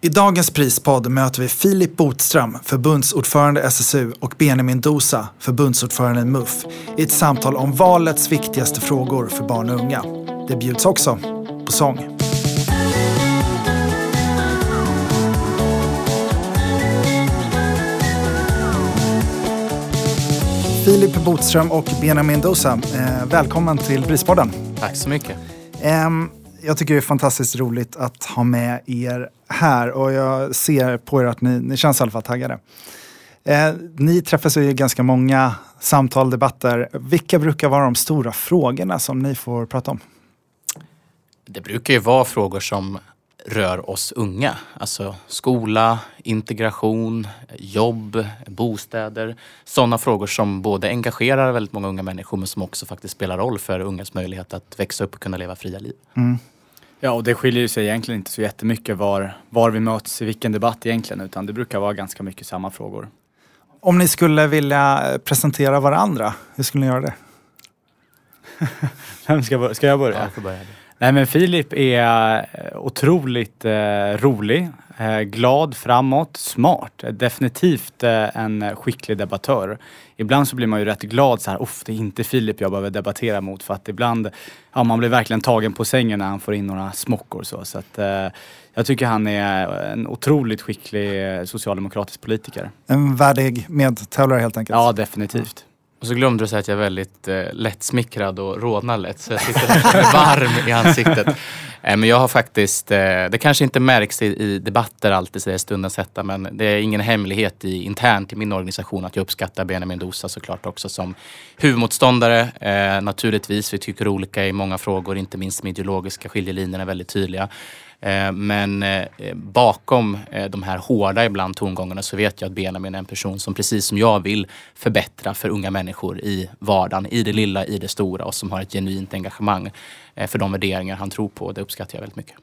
I dagens prispodd möter vi Filip Botström, förbundsordförande SSU och Benjamin Dosa, förbundsordförande MUF, i ett samtal om valets viktigaste frågor för barn och unga. Det bjuds också på sång. Filip Botström och Benjamin Dosa, eh, välkommen till Prispodden. Tack så mycket. Eh, jag tycker det är fantastiskt roligt att ha med er här och jag ser på er att ni, ni känns i alla fall taggade. Eh, ni träffas ju i ganska många samtal, debatter. Vilka brukar vara de stora frågorna som ni får prata om? Det brukar ju vara frågor som rör oss unga. Alltså skola, integration, jobb, bostäder. Sådana frågor som både engagerar väldigt många unga människor men som också faktiskt spelar roll för ungas möjlighet att växa upp och kunna leva fria liv. Mm. Ja, och det skiljer sig egentligen inte så jättemycket var, var vi möts i vilken debatt egentligen, utan det brukar vara ganska mycket samma frågor. Om ni skulle vilja presentera varandra, hur skulle ni göra det? Vem ska, ska jag börja? Ja, jag börja. Nej men Filip är eh, otroligt eh, rolig, eh, glad, framåt, smart. Definitivt eh, en skicklig debattör. Ibland så blir man ju rätt glad så här, Uff, det är inte Filip jag behöver debattera mot. För att ibland, ja man blir verkligen tagen på sängen när han får in några smockor så. så att, eh, jag tycker han är en otroligt skicklig eh, socialdemokratisk politiker. En värdig medtävlare helt enkelt. Ja, definitivt. Och så glömde du säga att jag är väldigt eh, lättsmickrad och rodnar lätt. Så jag sitter varm i ansiktet. Eh, men jag har faktiskt, eh, det kanske inte märks i, i debatter alltid så det är stundens hetta. Men det är ingen hemlighet i, internt i min organisation att jag uppskattar Benjamin Dosa såklart också som huvudmotståndare. Eh, naturligtvis, vi tycker olika i många frågor. Inte minst de ideologiska skiljelinjerna är väldigt tydliga. Eh, men eh, bakom eh, de här hårda ibland tongångarna så vet jag att Benjamin är en person som precis som jag vill förbättra för unga människor i vardagen, i det lilla, i det stora och som har ett genuint engagemang för de värderingar han tror på. Det uppskattar jag väldigt mycket.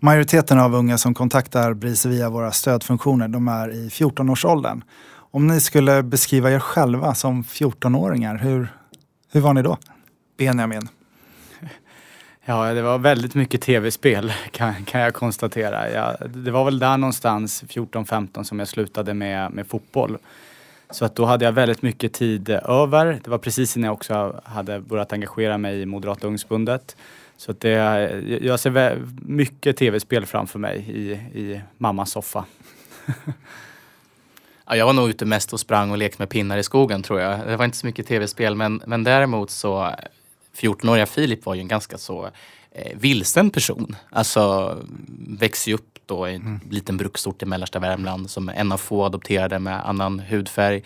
Majoriteten av unga som kontaktar BRIS via våra stödfunktioner, de är i 14-årsåldern. Om ni skulle beskriva er själva som 14-åringar, hur, hur var ni då? Benjamin? Ja, det var väldigt mycket tv-spel kan, kan jag konstatera. Jag, det var väl där någonstans 14-15 som jag slutade med, med fotboll. Så att då hade jag väldigt mycket tid över. Det var precis innan jag också hade börjat engagera mig i Moderata ungdomsförbundet. Så att det, jag ser mycket tv-spel framför mig i, i mammas soffa. ja, jag var nog ute mest och sprang och lekte med pinnar i skogen tror jag. Det var inte så mycket tv-spel men, men däremot så 14-åriga Filip var ju en ganska så eh, vilsen person. Alltså växte ju upp då i en mm. liten bruksort i mellersta Värmland som en av få adopterade med annan hudfärg.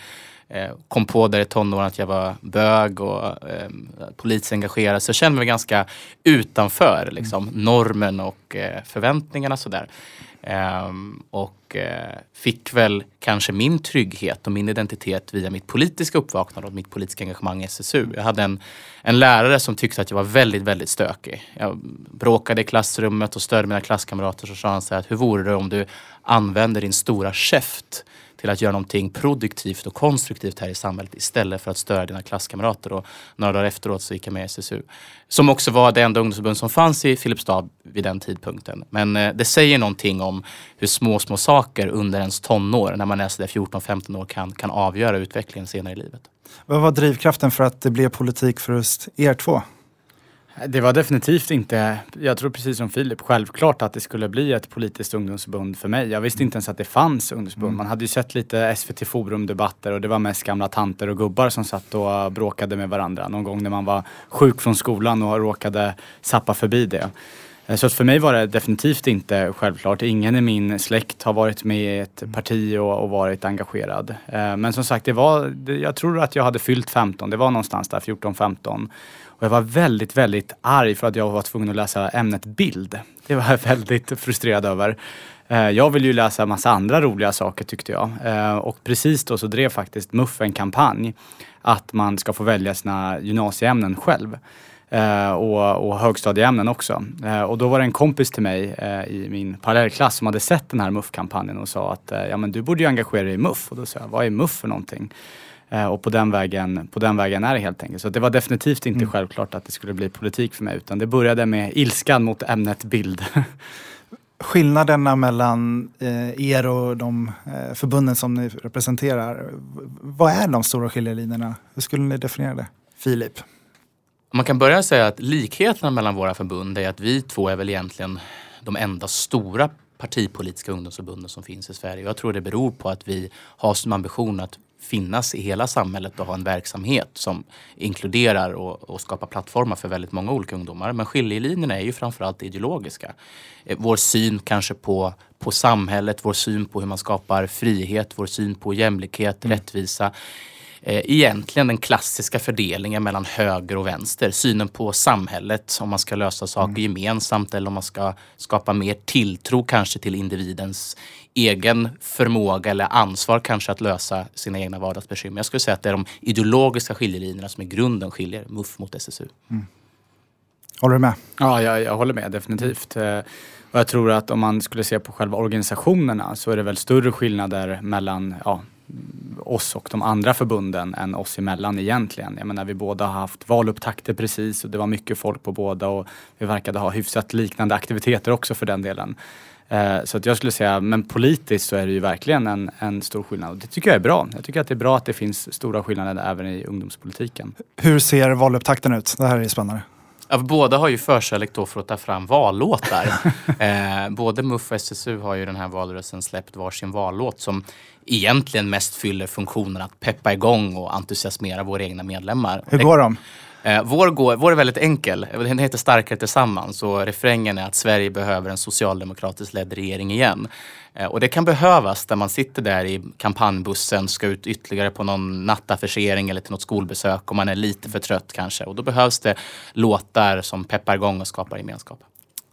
Eh, kom på där i tonåren att jag var bög och eh, politiskt engagerad. Så jag kände mig ganska utanför liksom, mm. normen och eh, förväntningarna sådär. Um, och uh, fick väl kanske min trygghet och min identitet via mitt politiska uppvaknande och mitt politiska engagemang i SSU. Jag hade en, en lärare som tyckte att jag var väldigt, väldigt stökig. Jag bråkade i klassrummet och störde mina klasskamrater. Så sa han så här, hur vore det om du använder din stora käft till att göra någonting produktivt och konstruktivt här i samhället istället för att störa dina klasskamrater. Och några dagar efteråt så gick jag med i SSU. Som också var det enda ungdomsförbund som fanns i Filipstad vid den tidpunkten. Men eh, det säger någonting om hur små, små saker under ens tonår, när man är sådär 14-15 år, kan, kan avgöra utvecklingen senare i livet. Vad var drivkraften för att det blev politik för just er två? Det var definitivt inte, jag tror precis som Filip, självklart att det skulle bli ett politiskt ungdomsförbund för mig. Jag visste inte ens att det fanns ungdomsförbund. Mm. Man hade ju sett lite SVT Forum-debatter och det var mest gamla tanter och gubbar som satt och bråkade med varandra. Någon gång när man var sjuk från skolan och råkade sappa förbi det. Eh, så för mig var det definitivt inte självklart. Ingen i min släkt har varit med i ett parti och, och varit engagerad. Eh, men som sagt, det var, jag tror att jag hade fyllt 15. Det var någonstans där 14-15. Och jag var väldigt, väldigt arg för att jag var tvungen att läsa ämnet bild. Det var jag väldigt frustrerad över. Eh, jag vill ju läsa massa andra roliga saker tyckte jag. Eh, och precis då så drev faktiskt MUF en kampanj att man ska få välja sina gymnasieämnen själv. Eh, och, och högstadieämnen också. Och då var det en kompis till mig i min parallellklass som hade sett den här MUF-kampanjen och sa att ja men du borde ju engagera dig i MUF. Och då sa jag, vad är MUF för någonting? Eh, och på den, vägen, på den vägen är det helt enkelt. Så det var definitivt inte mm. självklart att det skulle bli politik för mig utan det började med ilskan mot ämnet bild. skillnaderna mellan eh, er och de eh, förbunden som ni representerar. Vad är de stora skiljelinjerna? Hur skulle ni definiera det? Filip? Man kan börja säga att likheterna mellan våra förbund är att vi två är väl egentligen de enda stora partipolitiska ungdomsförbunden som finns i Sverige. Jag tror det beror på att vi har som ambition att finnas i hela samhället och ha en verksamhet som inkluderar och, och skapar plattformar för väldigt många olika ungdomar. Men skiljelinjerna är ju framförallt ideologiska. Eh, vår syn kanske på, på samhället, vår syn på hur man skapar frihet, vår syn på jämlikhet, mm. rättvisa egentligen den klassiska fördelningen mellan höger och vänster. Synen på samhället, om man ska lösa saker mm. gemensamt eller om man ska skapa mer tilltro kanske till individens egen förmåga eller ansvar kanske att lösa sina egna vardagsbekymmer. Jag skulle säga att det är de ideologiska skiljelinjerna som i grunden skiljer MUF mot SSU. Mm. Håller du med? Ja, jag, jag håller med definitivt. Eh, och jag tror att om man skulle se på själva organisationerna så är det väl större skillnader mellan ja, oss och de andra förbunden än oss emellan egentligen. Jag menar vi båda har haft valupptakter precis och det var mycket folk på båda och vi verkade ha hyfsat liknande aktiviteter också för den delen. Eh, så att jag skulle säga, men politiskt så är det ju verkligen en, en stor skillnad. Och det tycker jag är bra. Jag tycker att det är bra att det finns stora skillnader även i ungdomspolitiken. Hur ser valupptakten ut? Det här är spännande. Båda har ju förkärlek då för att ta fram vallåtar. eh, både MUF och SSU har ju den här valrörelsen släppt varsin vallåt som egentligen mest fyller funktionen att peppa igång och entusiasmera våra egna medlemmar. Hur går de? Eh, vår, går, vår är väldigt enkel. Den heter Starkare tillsammans och refrängen är att Sverige behöver en socialdemokratiskt ledd regering igen. Eh, och det kan behövas när man sitter där i kampanjbussen, ska ut ytterligare på någon nattaffischering eller till något skolbesök och man är lite för trött kanske. Och då behövs det låtar som peppar igång och skapar gemenskap.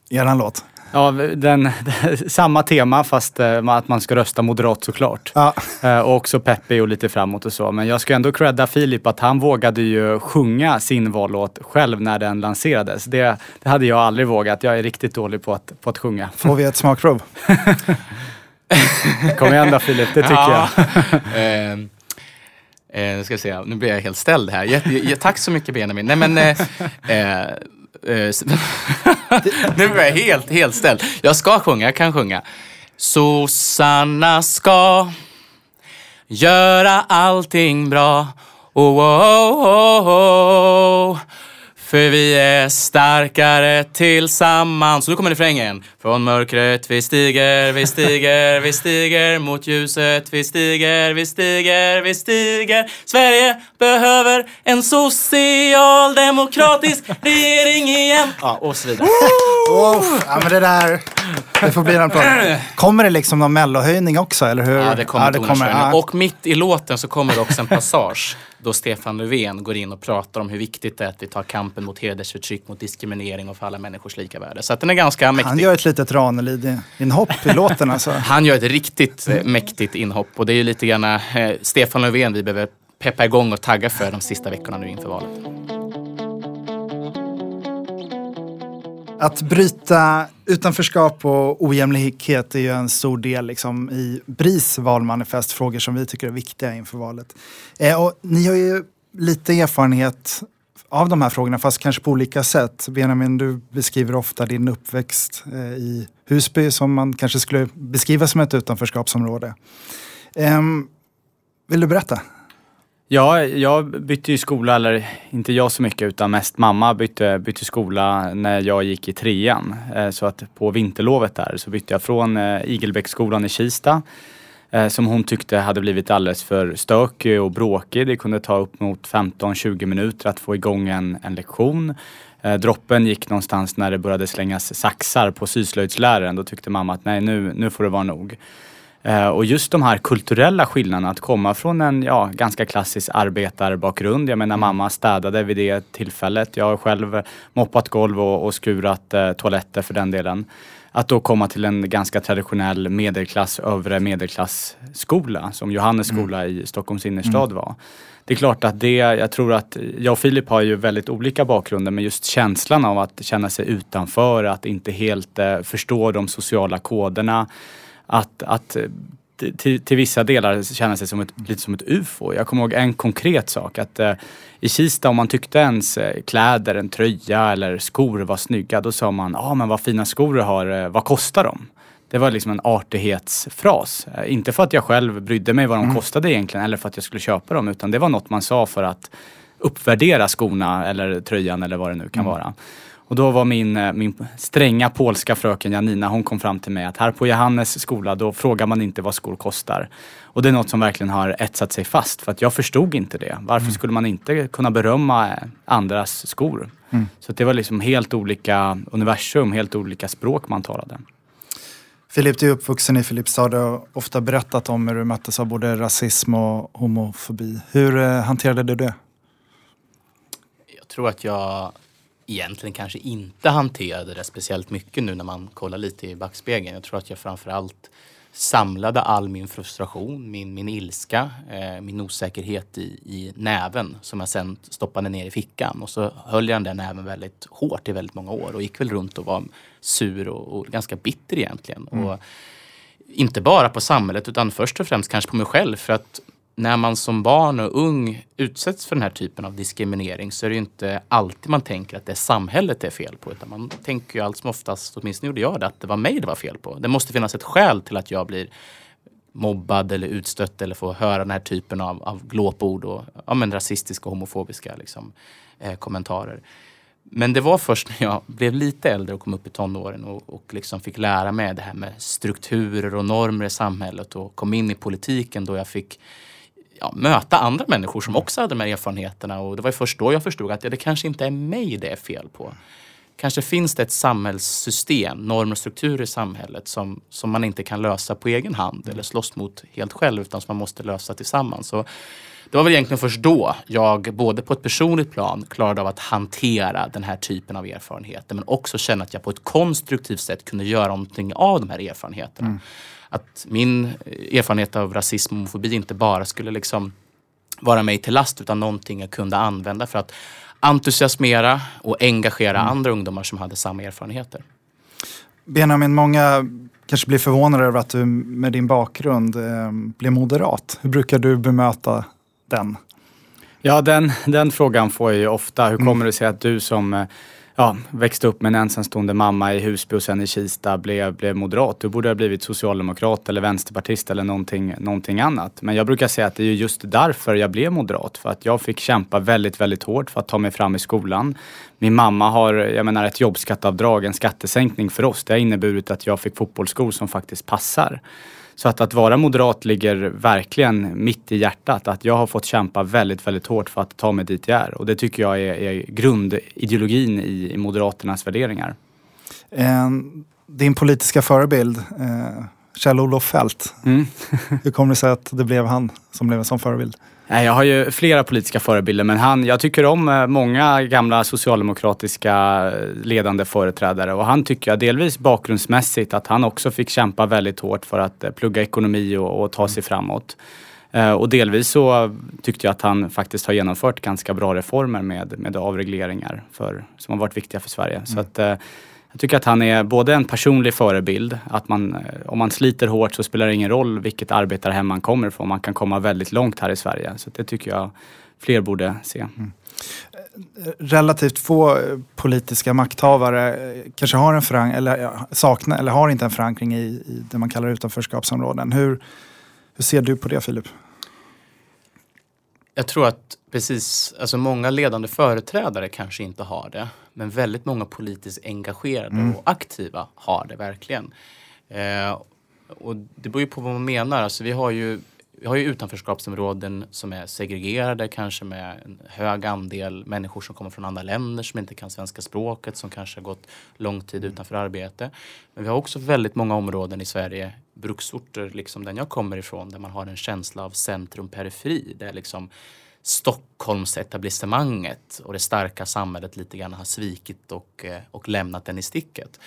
Eran låt? Ja, den, samma tema fast eh, att man ska rösta moderat såklart. Ja. Eh, och också peppig och lite framåt och så. Men jag ska ändå credda Filip att han vågade ju sjunga sin vallåt själv när den lanserades. Det, det hade jag aldrig vågat. Jag är riktigt dålig på att, på att sjunga. Får vi ett smakprov? Kom igen då Filip, det tycker ja. jag. eh, eh, ska se, nu blir jag helt ställd här. Jätte, tack så mycket Benjamin. Nej, men, eh Eh, nu blir jag helt, helt ställd. Jag ska sjunga, jag kan sjunga. Sossarna ska göra allting bra. Oh, oh, oh, oh. För vi är starkare tillsammans. Så nu kommer refrängen. Från mörkret vi stiger, vi stiger, vi stiger mot ljuset. Vi stiger, vi stiger, vi stiger. Sverige behöver en socialdemokratisk regering igen. Ja, och så vidare. Oh, ja, men det där, det får bli en applåd. Kommer det liksom någon mellohöjning också, eller hur? Ja, det kommer, ja, det kommer ja. Och mitt i låten så kommer det också en passage då Stefan Löfven går in och pratar om hur viktigt det är att vi tar kampen mot hedersförtryck, mot diskriminering och för alla människors lika värde. Så att den är ganska mäktig. Han gör ett litet Ranelid-inhopp i låten alltså. Han gör ett riktigt eh, mäktigt inhopp och det är ju lite grann eh, Stefan Löfven vi behöver peppa igång och tagga för de sista veckorna nu inför valet. Att bryta utanförskap och ojämlikhet är ju en stor del liksom, i BRIS valmanifest, frågor som vi tycker är viktiga inför valet. Eh, och ni har ju lite erfarenhet av de här frågorna, fast kanske på olika sätt. Benjamin, du beskriver ofta din uppväxt eh, i Husby som man kanske skulle beskriva som ett utanförskapsområde. Eh, vill du berätta? Ja, jag bytte ju skola, eller inte jag så mycket utan mest mamma bytte, bytte skola när jag gick i trean. Eh, så att på vinterlovet där så bytte jag från eh, Igelbäcksskolan i Kista eh, som hon tyckte hade blivit alldeles för stökig och bråkig. Det kunde ta upp mot 15-20 minuter att få igång en, en lektion. Droppen gick någonstans när det började slängas saxar på syslöjdsläraren. Då tyckte mamma att nej, nu, nu får det vara nog. Eh, och just de här kulturella skillnaderna, att komma från en ja, ganska klassisk arbetarbakgrund. Jag menar mm. mamma städade vid det tillfället. Jag har själv moppat golv och, och skurat eh, toaletter för den delen. Att då komma till en ganska traditionell medelklass, övre medelklassskola som Johannes mm. skola mm. i Stockholms innerstad mm. var. Det är klart att det, jag tror att jag och Filip har ju väldigt olika bakgrunder men just känslan av att känna sig utanför, att inte helt eh, förstå de sociala koderna att, att eh, till, till, vissa delar känna sig som ett, lite som ett ufo. Jag kommer ihåg en konkret sak att eh, i Kista om man tyckte ens eh, kläder, en tröja eller skor var snygga då sa man, ah, men vad fina skor du har, eh, vad kostar de? Det var liksom en artighetsfras. Inte för att jag själv brydde mig vad de kostade egentligen eller för att jag skulle köpa dem utan det var något man sa för att uppvärdera skorna eller tröjan eller vad det nu kan vara. Och då var min, eh, min stränga polska fröken Janina, hon kom fram till mig att här på Johannes skola då frågar man inte vad skor kostar. Och det är något som verkligen har etsat sig fast för att jag förstod inte det. Varför skulle man inte kunna berömma eh, andras skor? Så att det var liksom helt olika universum, helt olika språk man talade. Filip, du är uppvuxen i Filipstad och har ofta berättat om hur du möttes av både rasism och homofobi. Hur eh, hanterade du det? Jag tror att jag egentligen kanske inte hanterade det speciellt mycket nu när man kollar lite i backspegeln. Jag tror att jag framförallt samlade all min frustration, min, min ilska, eh, min osäkerhet i, i näven som jag sen stoppade ner i fickan. Och så höll jag den där näven väldigt hårt i väldigt många år och gick väl runt och var sur och, och ganska bitter egentligen. Och inte bara på samhället utan först och främst kanske på mig själv. För att när man som barn och ung utsätts för den här typen av diskriminering så är det ju inte alltid man tänker att det är samhället det är fel på. Utan man tänker ju allt som oftast, åtminstone gjorde jag det, att det var mig det var fel på. Det måste finnas ett skäl till att jag blir mobbad eller utstött eller får höra den här typen av, av glåpord och ja, men rasistiska och homofobiska liksom, eh, kommentarer. Men det var först när jag blev lite äldre och kom upp i tonåren och, och liksom fick lära mig det här med strukturer och normer i samhället och kom in i politiken då jag fick ja, möta andra människor som också hade de här erfarenheterna. Och det var först då jag förstod att ja, det kanske inte är mig det är fel på. Kanske finns det ett samhällssystem, normer och strukturer i samhället som, som man inte kan lösa på egen hand eller slåss mot helt själv utan som man måste lösa tillsammans. Så det var väl egentligen först då jag både på ett personligt plan klarade av att hantera den här typen av erfarenheter men också känna att jag på ett konstruktivt sätt kunde göra någonting av de här erfarenheterna. Mm. Att min erfarenhet av rasism och homofobi inte bara skulle liksom vara mig till last utan någonting jag kunde använda för att entusiasmera och engagera andra ungdomar som hade samma erfarenheter. Benjamin, många kanske blir förvånade över att du med din bakgrund eh, blev moderat. Hur brukar du bemöta den? Ja, den, den frågan får jag ju ofta. Hur kommer det sig att du som eh, ja, växte upp med en ensamstående mamma i Husby och sen i Kista blev, blev moderat? Du borde ha blivit socialdemokrat eller vänsterpartist eller någonting, någonting annat. Men jag brukar säga att det är just därför jag blev moderat. För att jag fick kämpa väldigt, väldigt hårt för att ta mig fram i skolan. Min mamma har, jag menar ett jobbskatteavdrag, en skattesänkning för oss. Det har inneburit att jag fick fotbollsskor som faktiskt passar. Så att, att vara moderat ligger verkligen mitt i hjärtat. Att jag har fått kämpa väldigt, väldigt hårt för att ta mig dit jag är. Och det tycker jag är, är grundideologin i, i Moderaternas värderingar. Eh, din politiska förebild, eh, Kjell-Olof Fält. Mm. Hur kommer det sig att det blev han som blev en sån förebild? Nej, Jag har ju flera politiska förebilder men han, jag tycker om eh, många gamla socialdemokratiska eh, ledande företrädare och han tycker jag delvis bakgrundsmässigt att han också fick kämpa väldigt hårt för att eh, plugga ekonomi och, och ta sig framåt. Och delvis så tyckte jag att han faktiskt har genomfört ganska bra reformer med, med avregleringar för, som har varit viktiga för Sverige. Så att, jag tycker att han är både en personlig förebild, att man, eh, om man sliter hårt så spelar det ingen roll vilket arbetarhem man kommer ifrån. Man kan komma väldigt långt här i Sverige. Så det tycker jag fler borde se. Mm. Eh, relativt få eh, politiska makthavare kanske har en förankring, eller saknar, eller har inte en förankring i, i det man kallar utanförskapsområden. Hur, hur ser du på det Filip? Jag tror att precis, alltså många ledande företrädare kanske inte har det. Men väldigt många politiskt engagerade och aktiva har det verkligen. Eh, och det beror ju på vad man menar. Alltså vi har ju vi har ju utanförskapsområden som är segregerade, kanske med en hög andel människor som kommer från andra länder som inte kan svenska språket, som kanske har gått lång tid utanför arbete. Men vi har också väldigt många områden i Sverige, bruksorter, liksom den jag kommer ifrån, där man har en känsla av centrum-periferi. Där liksom Stockholmsetablissemanget och det starka samhället lite grann har svikit och, eh, och lämnat den i sticket.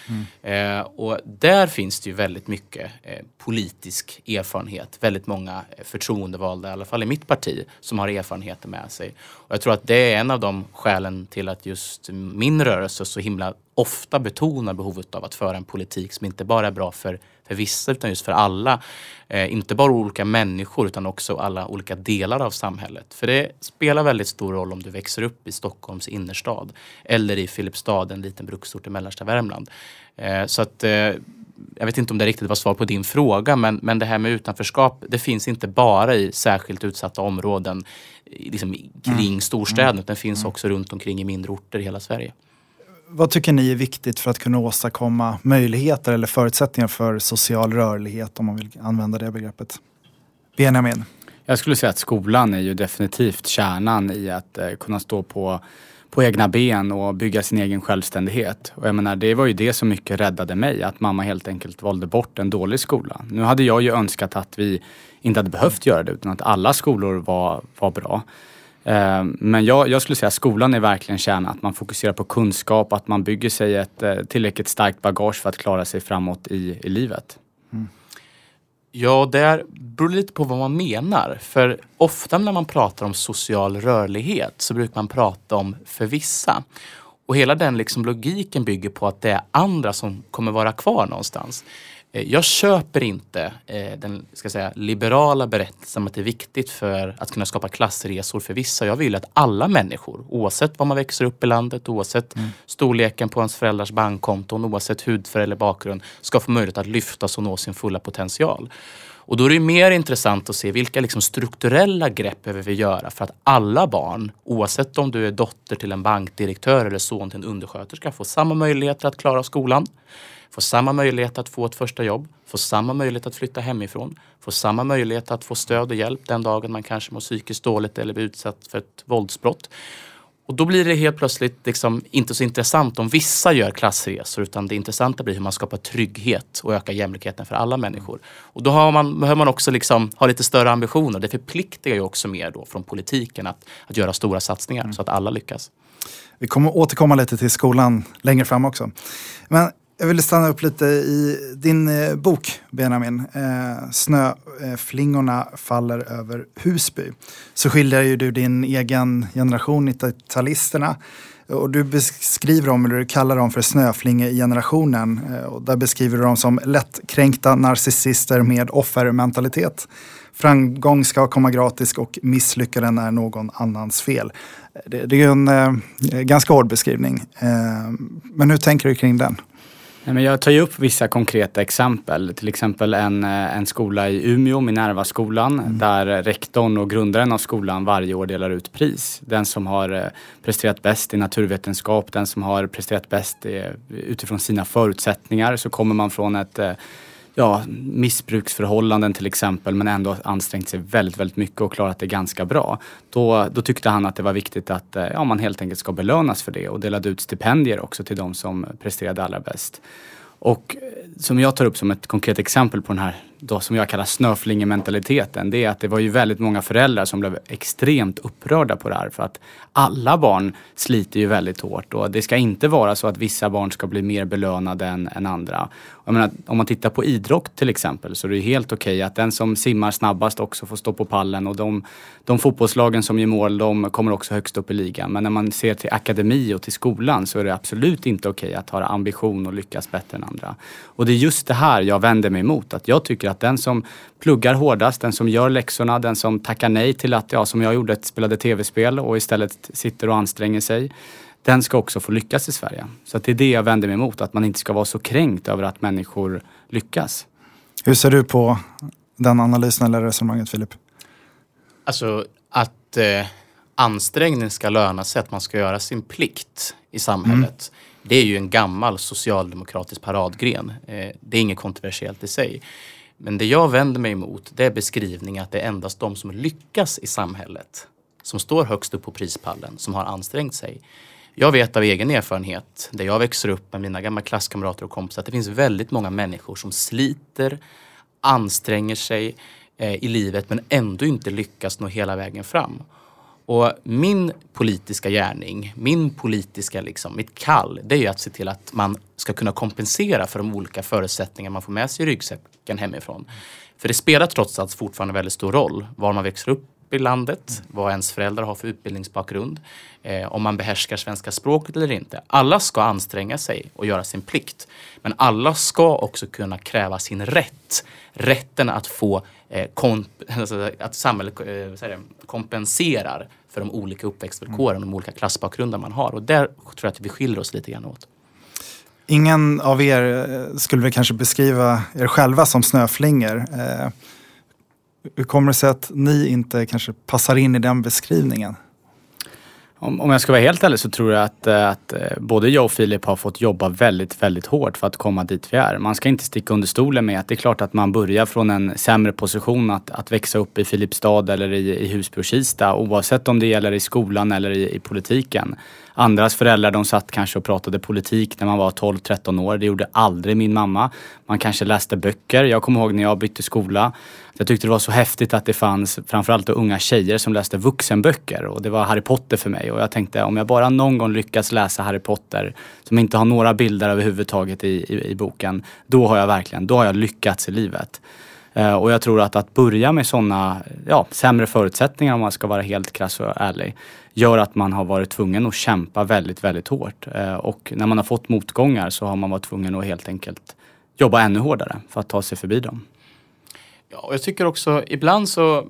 Eh, och där finns det ju väldigt mycket eh, politisk erfarenhet. Väldigt många eh, förtroendevalda, i alla fall i mitt parti, som har erfarenheter med sig. Och jag tror att det är en av de skälen till att just min rörelse så himla ofta betonar behovet av att föra en politik som inte bara är bra för, för vissa utan just för alla. Eh, inte bara olika människor utan också alla olika delar av samhället. För det spelar väldigt stor roll om du växer upp i Stockholms innerstad eller i Filipstad, en liten bruksort i mellersta Värmland. Eh, så att eh, jag vet inte om det riktigt var svar på din fråga, men, men det här med utanförskap, det finns inte bara i särskilt utsatta områden liksom kring mm. storstäderna, mm. utan det finns mm. också runt omkring i mindre orter i hela Sverige. Vad tycker ni är viktigt för att kunna åstadkomma möjligheter eller förutsättningar för social rörlighet, om man vill använda det begreppet? Benjamin? Jag skulle säga att skolan är ju definitivt kärnan i att eh, kunna stå på på egna ben och bygga sin egen självständighet. Och jag menar, det var ju det som mycket räddade mig, att mamma helt enkelt valde bort en dålig skola. Nu hade jag ju önskat att vi inte hade behövt göra det utan att alla skolor var, var bra. Eh, men jag, jag, skulle säga att skolan är verkligen kärnan, att man fokuserar på kunskap, att man bygger sig ett eh, tillräckligt starkt bagage för att klara sig framåt i, i livet. Mm. Ja, det beror lite på vad man menar. För ofta när man pratar om social rörlighet så brukar man prata om för vissa. Och hela den liksom logiken bygger på att det är andra som kommer vara kvar någonstans. Eh, jag köper inte eh, den ska säga, liberala berättelsen att det är viktigt för att kunna skapa klassresor för vissa. Jag vill att alla människor, oavsett var man växer upp i landet, oavsett mm. storleken på ens föräldrars bankkonton, oavsett hudfärg eller bakgrund, ska få möjlighet att lyftas och nå sin fulla potential. Och då är det mer intressant att se vilka liksom strukturella grepp behöver vi göra för att alla barn, oavsett om du är dotter till en bankdirektör eller son till en undersköterska, får samma möjligheter att klara skolan får samma möjlighet att få ett första jobb, får samma möjlighet att flytta hemifrån, får samma möjlighet att få stöd och hjälp den dagen man kanske mår psykiskt dåligt eller blir utsatt för ett våldsbrott. Och då blir det helt plötsligt liksom inte så intressant om vissa gör klassresor utan det intressanta blir hur man skapar trygghet och ökar jämlikheten för alla människor. Och då har man, behöver man också liksom ha lite större ambitioner. Det förpliktigar ju också mer då från politiken att, att göra stora satsningar mm. så att alla lyckas. Vi kommer återkomma lite till skolan längre fram också. Men jag ville stanna upp lite i din eh, bok, Benjamin. Eh, Snöflingorna eh, faller över Husby. Så skildrar ju du din egen generation, 90-talisterna. Och du beskriver dem, eller du kallar dem för snöflingegenerationen. Eh, och där beskriver du dem som lättkränkta narcissister med offermentalitet. Framgång ska komma gratis och misslyckanden är någon annans fel. Det, det är en eh, ganska hård beskrivning. Eh, men hur tänker du kring den? Nej, men jag tar ju upp vissa konkreta exempel. Till exempel en, eh, en skola i Umeå, Minerva-skolan, mm. där rektorn och grundaren av skolan varje år delar ut pris. Den som har eh, presterat bäst i naturvetenskap, den som har presterat bäst eh, utifrån sina förutsättningar. Så kommer man från ett ja, missbruksförhållanden till exempel men ändå ansträngt sig väldigt, väldigt mycket och klarat det ganska bra. Då, då tyckte han att det var viktigt att eh, ja, man helt enkelt ska belönas för det och delade ut stipendier också till de som presterade allra bäst. Och eh, som jag tar upp som ett konkret exempel på den här då, som jag kallar snöflingementaliteten, det är att det var ju väldigt många föräldrar som blev extremt upprörda på det här. För att alla barn sliter ju väldigt hårt och det ska inte vara så att vissa barn ska bli mer belönade än, än andra. Jag menar, om man tittar på idrott till exempel så är det helt okej okay att den som simmar snabbast också får stå på pallen och de, de fotbollslagen som gör mål de kommer också högst upp i ligan. Men när man ser till akademi och till skolan så är det absolut inte okej okay att ha ambition och lyckas bättre än andra. Och det är just det här jag vänder mig emot. Att jag tycker att den som pluggar hårdast, den som gör läxorna, den som tackar nej till att, ja som jag gjorde, spelade tv-spel och istället sitter och anstränger sig. Den ska också få lyckas i Sverige. Så det är det jag vänder mig emot, att man inte ska vara så kränkt över att människor lyckas. Hur ser du på den analysen eller resonemanget Filip? Alltså att eh, ansträngning ska löna sig, att man ska göra sin plikt i samhället. Mm. Det är ju en gammal socialdemokratisk paradgren. Eh, det är inget kontroversiellt i sig. Men det jag vänder mig emot det är beskrivningen att det är endast de som lyckas i samhället som står högst upp på prispallen, som har ansträngt sig. Jag vet av egen erfarenhet, där jag växer upp med mina gamla klasskamrater och kompisar, att det finns väldigt många människor som sliter, anstränger sig eh, i livet men ändå inte lyckas nå hela vägen fram. Och min politiska gärning, min politiska, liksom, mitt kall, det är ju att se till att man ska kunna kompensera för de olika förutsättningar man får med sig i ryggsäcken hemifrån. För det spelar trots allt fortfarande väldigt stor roll var man växer upp i landet, vad ens föräldrar har för utbildningsbakgrund, eh, om man behärskar svenska språket eller inte. Alla ska anstränga sig och göra sin plikt. Men alla ska också kunna kräva sin rätt. Rätten att få eh, alltså att samhället eh, kompenserar för de olika uppväxtvillkoren, mm. de olika klassbakgrunder man har. Och där tror jag att vi skiljer oss lite grann åt. Ingen av er eh, skulle väl kanske beskriva er själva som snöflingor. Eh, hur kommer det sig att ni inte kanske passar in i den beskrivningen? Om, om jag ska vara helt ärlig så tror jag att, eh, att eh, både jag och Filip har fått jobba väldigt, väldigt hårt för att komma dit vi är. Man ska inte sticka under stolen med att det är klart att man börjar från en sämre position att, att växa upp i Filipstad eller i, i Husby och Kista oavsett om det gäller i skolan eller i, i politiken. Andras föräldrar de satt kanske och pratade politik när man var 12-13 år. Det gjorde aldrig min mamma. Man kanske läste böcker. Jag kommer ihåg när jag bytte skola. Jag tyckte det var så häftigt att det fanns framförallt unga tjejer som läste vuxenböcker och det var Harry Potter för mig och jag tänkte om jag bara någon gång lyckas läsa Harry Potter som inte har några bilder överhuvudtaget i, i, i boken, då har jag verkligen, då har jag lyckats i livet. Eh, och jag tror att att börja med sådana ja, sämre förutsättningar om man ska vara helt krass och ärlig gör att man har varit tvungen att kämpa väldigt, väldigt hårt. Eh, och när man har fått motgångar så har man varit tvungen att helt enkelt jobba ännu hårdare för att ta sig förbi dem. Ja, och jag tycker också ibland så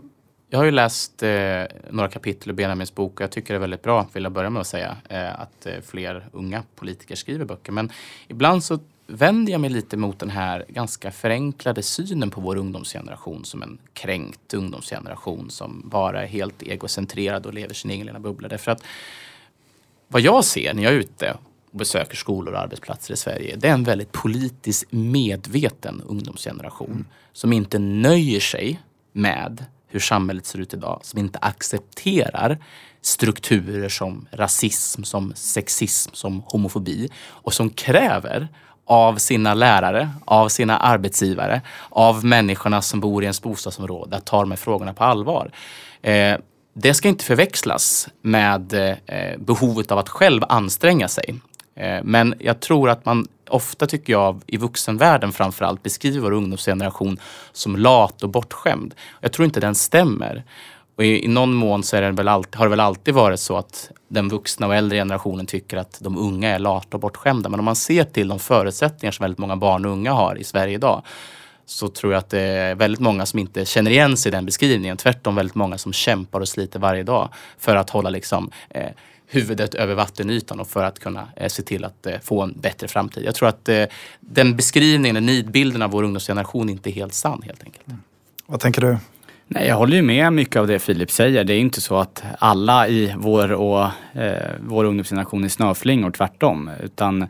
jag har ju läst eh, några kapitel i Benjamins bok och jag tycker det är väldigt bra, vill jag börja med att säga, eh, att eh, fler unga politiker skriver böcker. Men ibland så vänder jag mig lite mot den här ganska förenklade synen på vår ungdomsgeneration som en kränkt ungdomsgeneration som bara är helt egocentrerad och lever sin egen lilla bubbla. Därför att vad jag ser när jag är ute besöker skolor och arbetsplatser i Sverige, det är en väldigt politiskt medveten ungdomsgeneration mm. som inte nöjer sig med hur samhället ser ut idag, som inte accepterar strukturer som rasism, som sexism, som homofobi och som kräver av sina lärare, av sina arbetsgivare, av människorna som bor i ens bostadsområde att ta de här frågorna på allvar. Eh, det ska inte förväxlas med eh, behovet av att själv anstränga sig. Eh, men jag tror att man ofta, tycker jag, i vuxenvärlden framförallt beskriver vår ungdomsgeneration som lat och bortskämd. Jag tror inte den stämmer. Och i, i någon mån så är det väl alltid, har det väl alltid varit så att den vuxna och äldre generationen tycker att de unga är lata och bortskämda. Men om man ser till de förutsättningar som väldigt många barn och unga har i Sverige idag så tror jag att det är väldigt många som inte känner igen sig i den beskrivningen. Tvärtom väldigt många som kämpar och sliter varje dag för att hålla liksom, eh, huvudet över vattenytan och för att kunna eh, se till att eh, få en bättre framtid. Jag tror att eh, den beskrivningen, den nidbilden av vår ungdomsgeneration inte är helt sann helt enkelt. Mm. Vad tänker du? Nej, jag håller ju med mycket av det Filip säger. Det är inte så att alla i vår, och, eh, vår ungdomsgeneration är snöflingor, tvärtom. Utan,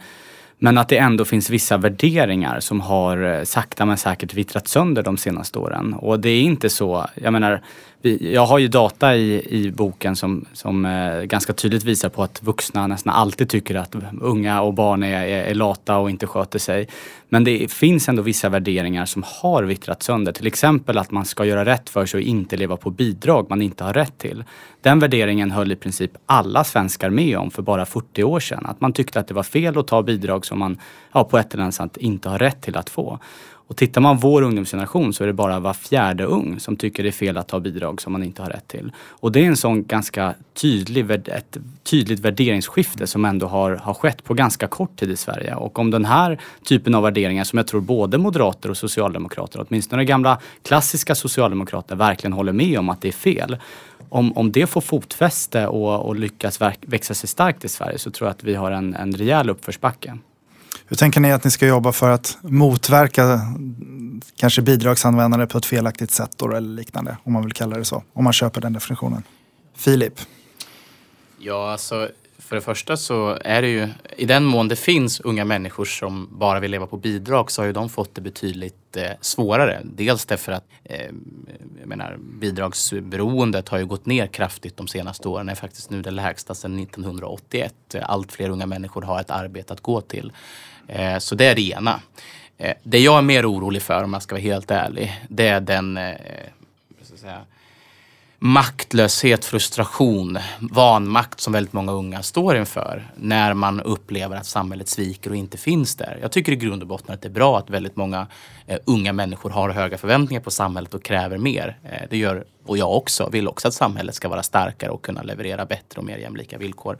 men att det ändå finns vissa värderingar som har sakta men säkert vittrat sönder de senaste åren. Och det är inte så, jag menar, jag har ju data i, i boken som, som eh, ganska tydligt visar på att vuxna nästan alltid tycker att unga och barn är, är, är, lata och inte sköter sig. Men det finns ändå vissa värderingar som har vittrat sönder. Till exempel att man ska göra rätt för sig och inte leva på bidrag man inte har rätt till. Den värderingen höll i princip alla svenskar med om för bara 40 år sedan. Att man tyckte att det var fel att ta bidrag som man ja, på ett eller annat sätt inte har rätt till att få. Och tittar man vår ungdomsgeneration så är det bara var fjärde ung som tycker det är fel att ta bidrag som man inte har rätt till. Och det är en sån ganska tydlig, ett tydligt värderingsskifte som ändå har, har skett på ganska kort tid i Sverige. Och om den här typen av värderingar som jag tror både moderater och socialdemokrater, åtminstone gamla klassiska socialdemokrater, verkligen håller med om att det är fel. Om, om det får fotfäste och, och lyckas växa sig starkt i Sverige så tror jag att vi har en, en rejäl uppförsbacke. Hur tänker ni att ni ska jobba för att motverka kanske bidragsanvändande på ett felaktigt sätt då, eller liknande, om man vill kalla det så, om man köper den definitionen? Filip? Ja, alltså för det första så är det ju, i den mån det finns unga människor som bara vill leva på bidrag så har ju de fått det betydligt eh, svårare. Dels därför att eh, jag menar, bidragsberoendet har ju gått ner kraftigt de senaste åren. Det är faktiskt nu det lägsta sedan 1981. Allt fler unga människor har ett arbete att gå till. Eh, så det är det ena. Eh, det jag är mer orolig för, om jag ska vara helt ärlig, det är den eh, så att säga, maktlöshet, frustration, vanmakt som väldigt många unga står inför när man upplever att samhället sviker och inte finns där. Jag tycker i grund och botten att det är bra att väldigt många eh, unga människor har höga förväntningar på samhället och kräver mer. Eh, det gör och jag också, vill också att samhället ska vara starkare och kunna leverera bättre och mer jämlika villkor.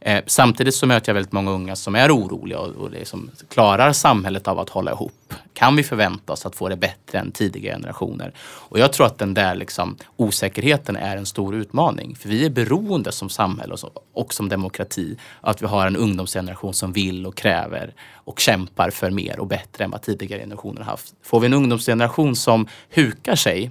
Eh, samtidigt så möter jag väldigt många unga som är oroliga och, och liksom, klarar samhället av att hålla ihop? Kan vi förvänta oss att få det bättre än tidigare generationer? Och jag tror att den där liksom, osäkerheten är en stor utmaning. För vi är beroende som samhälle och, så, och som demokrati att vi har en ungdomsgeneration som vill och kräver och kämpar för mer och bättre än vad tidigare generationer haft. Får vi en ungdomsgeneration som hukar sig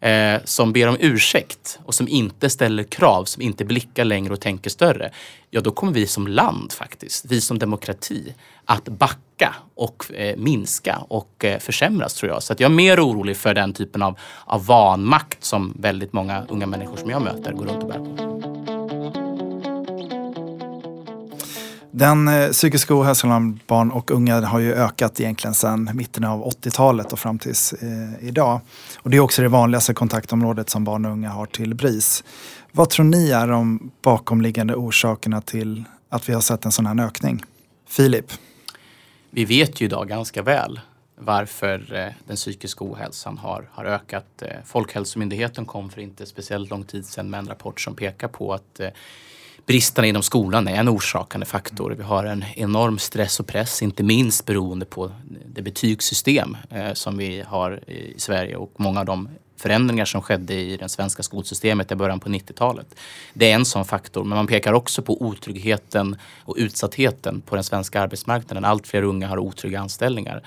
eh, som ber om ursäkt och som inte ställer krav, som inte blickar längre och tänker större. Ja, då kommer vi som land faktiskt, vi som demokrati, att backa och eh, minska och eh, försämras tror jag. Så att jag är mer orolig för den typen av, av vanmakt som väldigt många unga människor som jag möter går runt och bär på. Den eh, psykiska ohälsan bland barn och unga har ju ökat egentligen sedan mitten av 80-talet och fram tills eh, idag. Och det är också det vanligaste kontaktområdet som barn och unga har till BRIS. Vad tror ni är de bakomliggande orsakerna till att vi har sett en sån här ökning? Filip? Vi vet ju idag ganska väl varför eh, den psykiska ohälsan har, har ökat. Eh, Folkhälsomyndigheten kom för inte speciellt lång tid sedan med en rapport som pekar på att eh, bristerna inom skolan är en orsakande faktor. Vi har en enorm stress och press, inte minst beroende på det betygssystem eh, som vi har i Sverige och många av de förändringar som skedde i det svenska skolsystemet i början på 90-talet. Det är en sån faktor, men man pekar också på otryggheten och utsattheten på den svenska arbetsmarknaden. Allt fler unga har otrygga anställningar.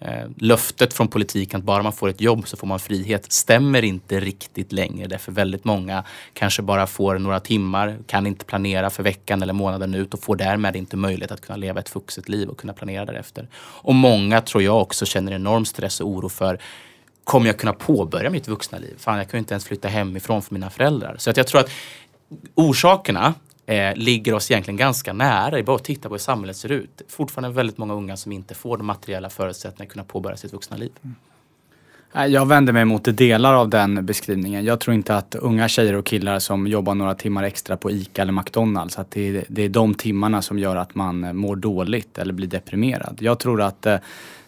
Eh, löftet från politiken att bara man får ett jobb så får man frihet stämmer inte riktigt längre. Därför väldigt många kanske bara får några timmar, kan inte planera för veckan eller månaden ut och får därmed inte möjlighet att kunna leva ett vuxet liv och kunna planera därefter. Och många tror jag också känner enorm stress och oro för Kommer jag kunna påbörja mitt vuxna liv? Fan, jag kan ju inte ens flytta hemifrån för mina föräldrar. Så att jag tror att orsakerna eh, ligger oss egentligen ganska nära. Det är bara att titta på hur samhället ser ut. Fortfarande väldigt många unga som inte får de materiella förutsättningarna att kunna påbörja sitt vuxna liv. Mm. Jag vänder mig mot delar av den beskrivningen. Jag tror inte att unga tjejer och killar som jobbar några timmar extra på ICA eller McDonalds, att det är, det är de timmarna som gör att man mår dåligt eller blir deprimerad. Jag tror att eh,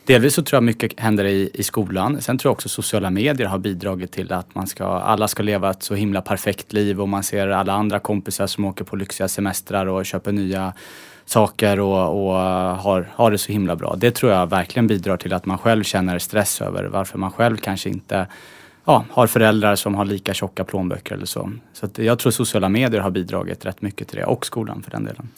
Delvis så tror jag mycket händer i, i skolan. Sen tror jag också sociala medier har bidragit till att man ska, alla ska leva ett så himla perfekt liv och man ser alla andra kompisar som åker på lyxiga semestrar och köper nya saker och, och har, har det så himla bra. Det tror jag verkligen bidrar till att man själv känner stress över varför man själv kanske inte ja, har föräldrar som har lika tjocka plånböcker eller så. Så jag tror sociala medier har bidragit rätt mycket till det och skolan för den delen.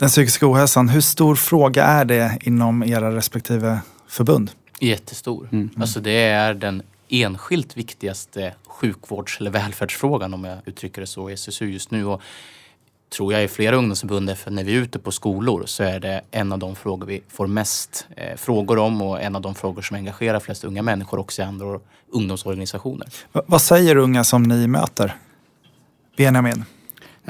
Den psykiska ohälsan, hur stor fråga är det inom era respektive förbund? Jättestor. Mm. Alltså det är den enskilt viktigaste sjukvårds eller välfärdsfrågan om jag uttrycker det så i SSU just nu. Och tror jag i flera ungdomsförbund, för när vi är ute på skolor så är det en av de frågor vi får mest eh, frågor om och en av de frågor som engagerar flest unga människor också i andra ungdomsorganisationer. V vad säger unga som ni möter? Benjamin?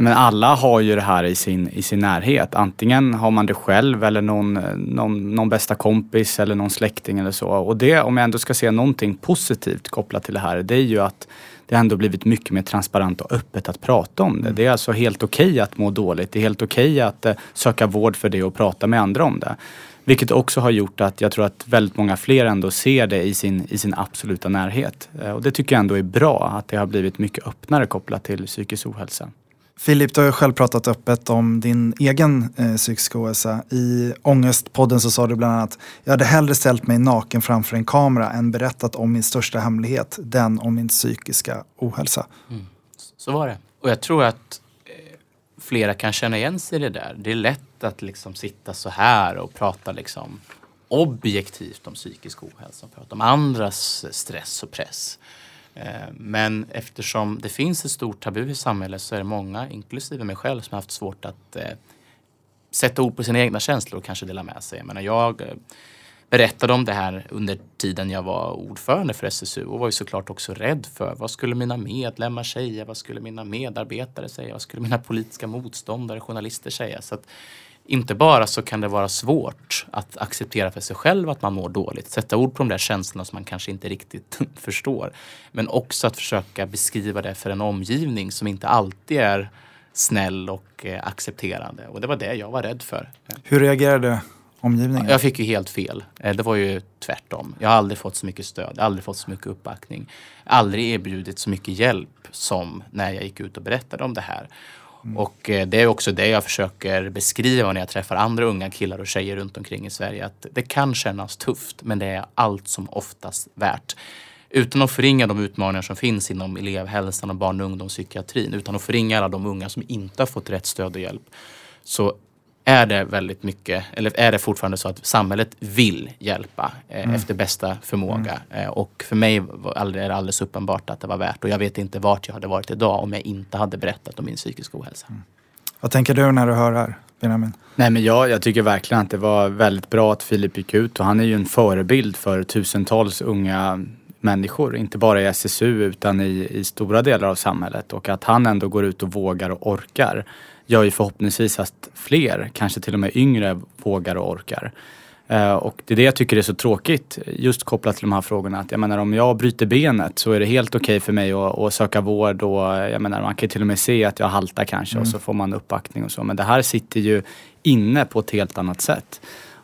Men alla har ju det här i sin, i sin närhet. Antingen har man det själv eller någon, någon, någon bästa kompis eller någon släkting eller så. Och det, om jag ändå ska se någonting positivt kopplat till det här, det är ju att det har ändå blivit mycket mer transparent och öppet att prata om det. Det är alltså helt okej okay att må dåligt. Det är helt okej okay att uh, söka vård för det och prata med andra om det. Vilket också har gjort att jag tror att väldigt många fler ändå ser det i sin, i sin absoluta närhet. Uh, och det tycker jag ändå är bra, att det har blivit mycket öppnare kopplat till psykisk ohälsa. Filip, du har ju själv pratat öppet om din egen eh, psykiska ohälsa. I Ångestpodden så sa du bland annat, jag hade hellre ställt mig naken framför en kamera än berättat om min största hemlighet, den om min psykiska ohälsa. Mm. Så var det. Och jag tror att eh, flera kan känna igen sig i det där. Det är lätt att liksom sitta så här och prata liksom objektivt om psykisk ohälsa, prata om andras stress och press. Eh, men eftersom det finns ett stort tabu i samhället så är det många, inklusive mig själv, som har haft svårt att eh, sätta ord på sina egna känslor och kanske dela med sig. Jag, menar, jag eh, berättade om det här under tiden jag var ordförande för SSU och var ju såklart också rädd för vad skulle mina medlemmar säga? Vad skulle mina medarbetare säga? Vad skulle mina politiska motståndare, journalister säga? Så att inte bara så kan det vara svårt att acceptera för sig själv att man mår dåligt, sätta ord på de där känslorna som man kanske inte riktigt förstår. Men också att försöka beskriva det för en omgivning som inte alltid är snäll och eh, accepterande. Och det var det jag var rädd för. Hur reagerade omgivningen? Jag fick ju helt fel. Eh, det var ju tvärtom. Jag har aldrig fått så mycket stöd, aldrig fått så mycket uppbackning. Aldrig erbjudit så mycket hjälp som när jag gick ut och berättade om det här. Mm. Och eh, det är också det jag försöker beskriva när jag träffar andra unga killar och tjejer runt omkring i Sverige. Att det kan kännas tufft, men det är allt som oftast värt. Utan att förringa de utmaningar som finns inom elevhälsan och barn och ungdomspsykiatrin, utan att förringa alla de unga som inte har fått rätt stöd och hjälp, så är det väldigt mycket, eller är det fortfarande så att samhället vill hjälpa eh, mm. efter bästa förmåga. Mm. Eh, och för mig är det alldeles uppenbart att det var värt och jag vet inte vart jag hade varit idag om jag inte hade berättat om min psykiska ohälsa. Mm. Vad tänker du när du hör det här, Benjamin? Nej men jag, jag tycker verkligen att det var väldigt bra att Filip gick ut och han är ju en förebild för tusentals unga människor, inte bara i SSU utan i, i stora delar av samhället och att han ändå går ut och vågar och orkar gör ju förhoppningsvis att fler, kanske till och med yngre, vågar och orkar. Uh, och det är det jag tycker är så tråkigt just kopplat till de här frågorna. Att jag menar om jag bryter benet så är det helt okej okay för mig att, att, söka vård och jag menar man kan till och med se att jag haltar kanske mm. och så får man uppbackning och så. Men det här sitter ju inne på ett helt annat sätt.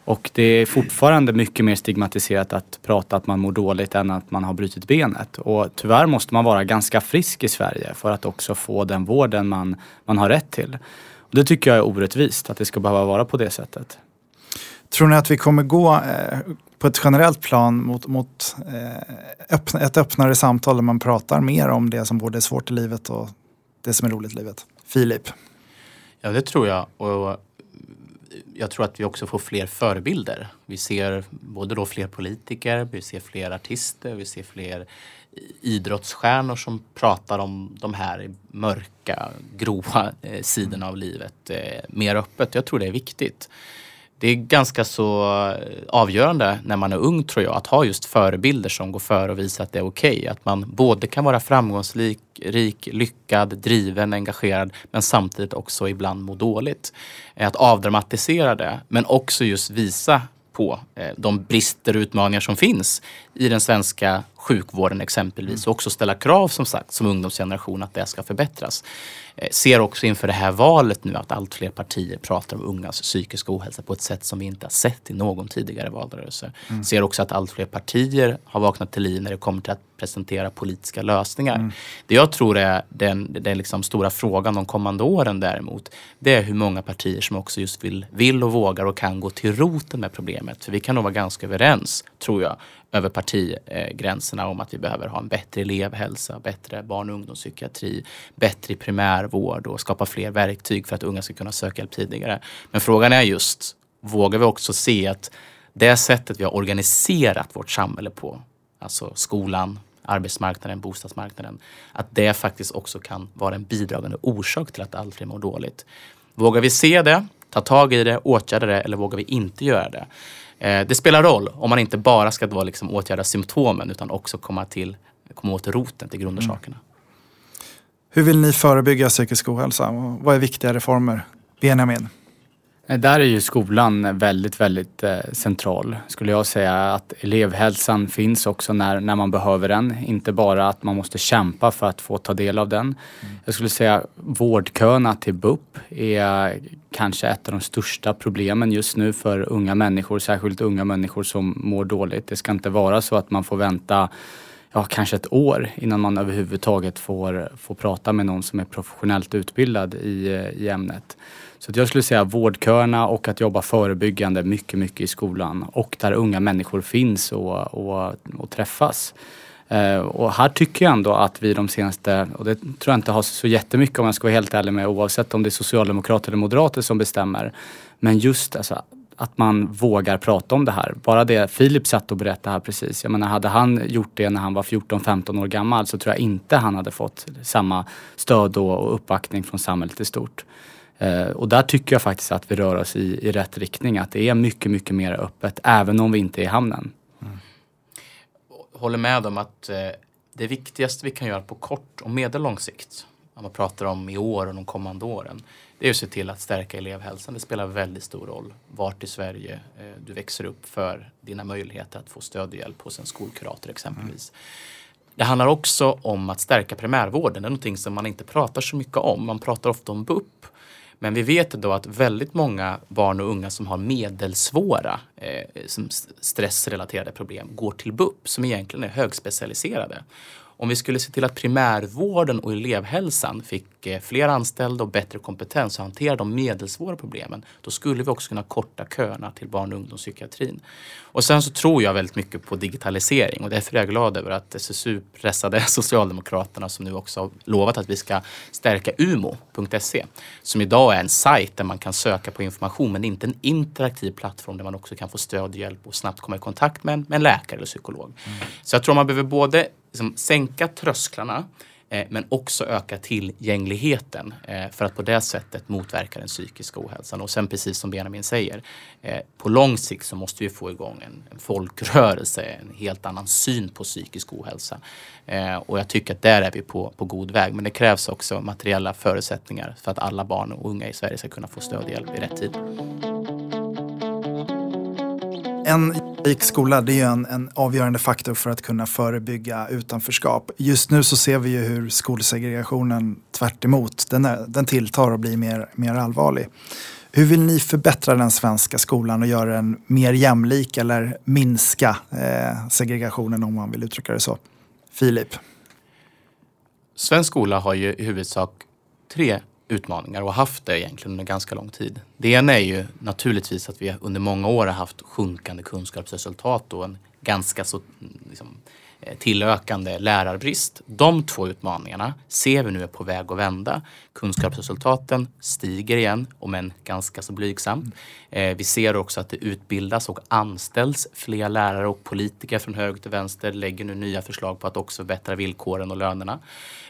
Och det är fortfarande mycket mer stigmatiserat att prata att man mår dåligt än att man har brutit benet. Och tyvärr måste man vara ganska frisk i Sverige för att också få den vården man, man har rätt till. Och det tycker jag är orättvist, att det ska behöva vara på det sättet. Tror ni att vi kommer gå eh, på ett generellt plan mot, mot eh, öppna, ett öppnare samtal där man pratar mer om det som både är svårt i livet och det som är roligt i livet? Filip? Ja, det tror jag. Och jag tror att vi också får fler förebilder. Vi ser både då fler politiker, vi ser fler artister, vi ser fler idrottsstjärnor som pratar om de här mörka, gråa eh, sidorna av livet eh, mer öppet. Jag tror det är viktigt det är ganska så eh, avgörande när man är ung tror jag att ha just förebilder som går före och visar att det är okej. Okay. Att man både kan vara framgångsrik, rik, lyckad, driven, engagerad men samtidigt också ibland må dåligt. Eh, att avdramatisera det men också just visa på eh, de brister och utmaningar som finns i den svenska sjukvården exempelvis och också ställa krav som sagt som ungdomsgeneration att det ska förbättras. Eh, ser också inför det här valet nu att allt fler partier pratar om ungas psykiska ohälsa på ett sätt som vi inte har sett i någon tidigare valrörelse. Mm. Ser också att allt fler partier har vaknat till liv när det kommer till att presentera politiska lösningar. Mm. Det jag tror är den, den liksom stora frågan de kommande åren däremot, det är hur många partier som också just vill, vill och vågar och kan gå till roten med problemet. För vi kan nog vara ganska överens, tror jag, över partigränserna om att vi behöver ha en bättre elevhälsa, bättre barn och ungdomspsykiatri, bättre primärvård och skapa fler verktyg för att unga ska kunna söka hjälp tidigare. Men frågan är just, vågar vi också se att det sättet vi har organiserat vårt samhälle på, alltså skolan, arbetsmarknaden, bostadsmarknaden, att det faktiskt också kan vara en bidragande orsak till att allt fler mår dåligt. Vågar vi se det, ta tag i det, åtgärda det eller vågar vi inte göra det? Eh, det spelar roll om man inte bara ska då liksom åtgärda symptomen utan också komma, till, komma åt roten till grundorsakerna. Mm. Hur vill ni förebygga psykisk ohälsa? Vad är viktiga reformer? Benjamin? Eh, där är ju skolan väldigt, väldigt eh, central skulle jag säga. Att elevhälsan finns också när, när man behöver den. Inte bara att man måste kämpa för att få ta del av den. Mm. Jag skulle säga vårdköerna till BUP är kanske ett av de största problemen just nu för unga människor, särskilt unga människor som mår dåligt. Det ska inte vara så att man får vänta ja, kanske ett år innan man överhuvudtaget får, får prata med någon som är professionellt utbildad i, i ämnet. Så jag skulle säga vårdköerna och att jobba förebyggande mycket, mycket i skolan och där unga människor finns och, och, och träffas. Uh, och här tycker jag ändå att vi de senaste, och det tror jag inte har så jättemycket om jag ska vara helt ärlig med oavsett om det är socialdemokrater eller moderater som bestämmer. Men just alltså, att man vågar prata om det här. Bara det Filip satt och berättade här precis. Jag menar hade han gjort det när han var 14-15 år gammal så tror jag inte han hade fått samma stöd och uppbackning från samhället i stort. Eh, och där tycker jag faktiskt att vi rör oss i, i rätt riktning. Att det är mycket, mycket mer öppet även om vi inte är i hamnen. Mm. Håller med om att eh, det viktigaste vi kan göra på kort och medellång sikt, om man pratar om i år och de kommande åren, det är att se till att stärka elevhälsan. Det spelar väldigt stor roll vart i Sverige eh, du växer upp för dina möjligheter att få stöd och hjälp hos en skolkurator exempelvis. Mm. Det handlar också om att stärka primärvården. Det är någonting som man inte pratar så mycket om. Man pratar ofta om BUP men vi vet då att väldigt många barn och unga som har medelsvåra eh, stressrelaterade problem går till BUP som egentligen är högspecialiserade. Om vi skulle se till att primärvården och elevhälsan fick eh, fler anställda och bättre kompetens att hantera de medelsvåra problemen, då skulle vi också kunna korta köerna till barn och ungdomspsykiatrin. Och sen så tror jag väldigt mycket på digitalisering och därför är jag glad över att SSU pressade Socialdemokraterna som nu också har lovat att vi ska stärka umo.se som idag är en sajt där man kan söka på information men inte en interaktiv plattform där man också kan få stöd och hjälp och snabbt komma i kontakt med en, med en läkare eller psykolog. Mm. Så jag tror man behöver både liksom sänka trösklarna eh, men också öka tillgängligheten eh, för att på det sättet motverka den psykiska ohälsan. Och sen precis som Benjamin säger, eh, på lång sikt så måste vi få igång en, en folkrörelse, en helt annan syn på psykisk ohälsa. Och jag tycker att där är vi på, på god väg. Men det krävs också materiella förutsättningar för att alla barn och unga i Sverige ska kunna få stöd och hjälp i rätt tid. En rik skola det är en, en avgörande faktor för att kunna förebygga utanförskap. Just nu så ser vi ju hur skolsegregationen tvärt emot, den, är, den tilltar och blir mer, mer allvarlig. Hur vill ni förbättra den svenska skolan och göra den mer jämlik eller minska eh, segregationen om man vill uttrycka det så? Filip? Svensk skola har ju i huvudsak tre utmaningar och haft det egentligen under ganska lång tid. Det ena är ju naturligtvis att vi under många år har haft sjunkande kunskapsresultat och en ganska så liksom, Eh, tillökande lärarbrist. De två utmaningarna ser vi nu är på väg att vända. Kunskapsresultaten stiger igen, om än ganska så blygsamt. Eh, vi ser också att det utbildas och anställs fler lärare och politiker från höger till vänster lägger nu nya förslag på att också förbättra villkoren och lönerna.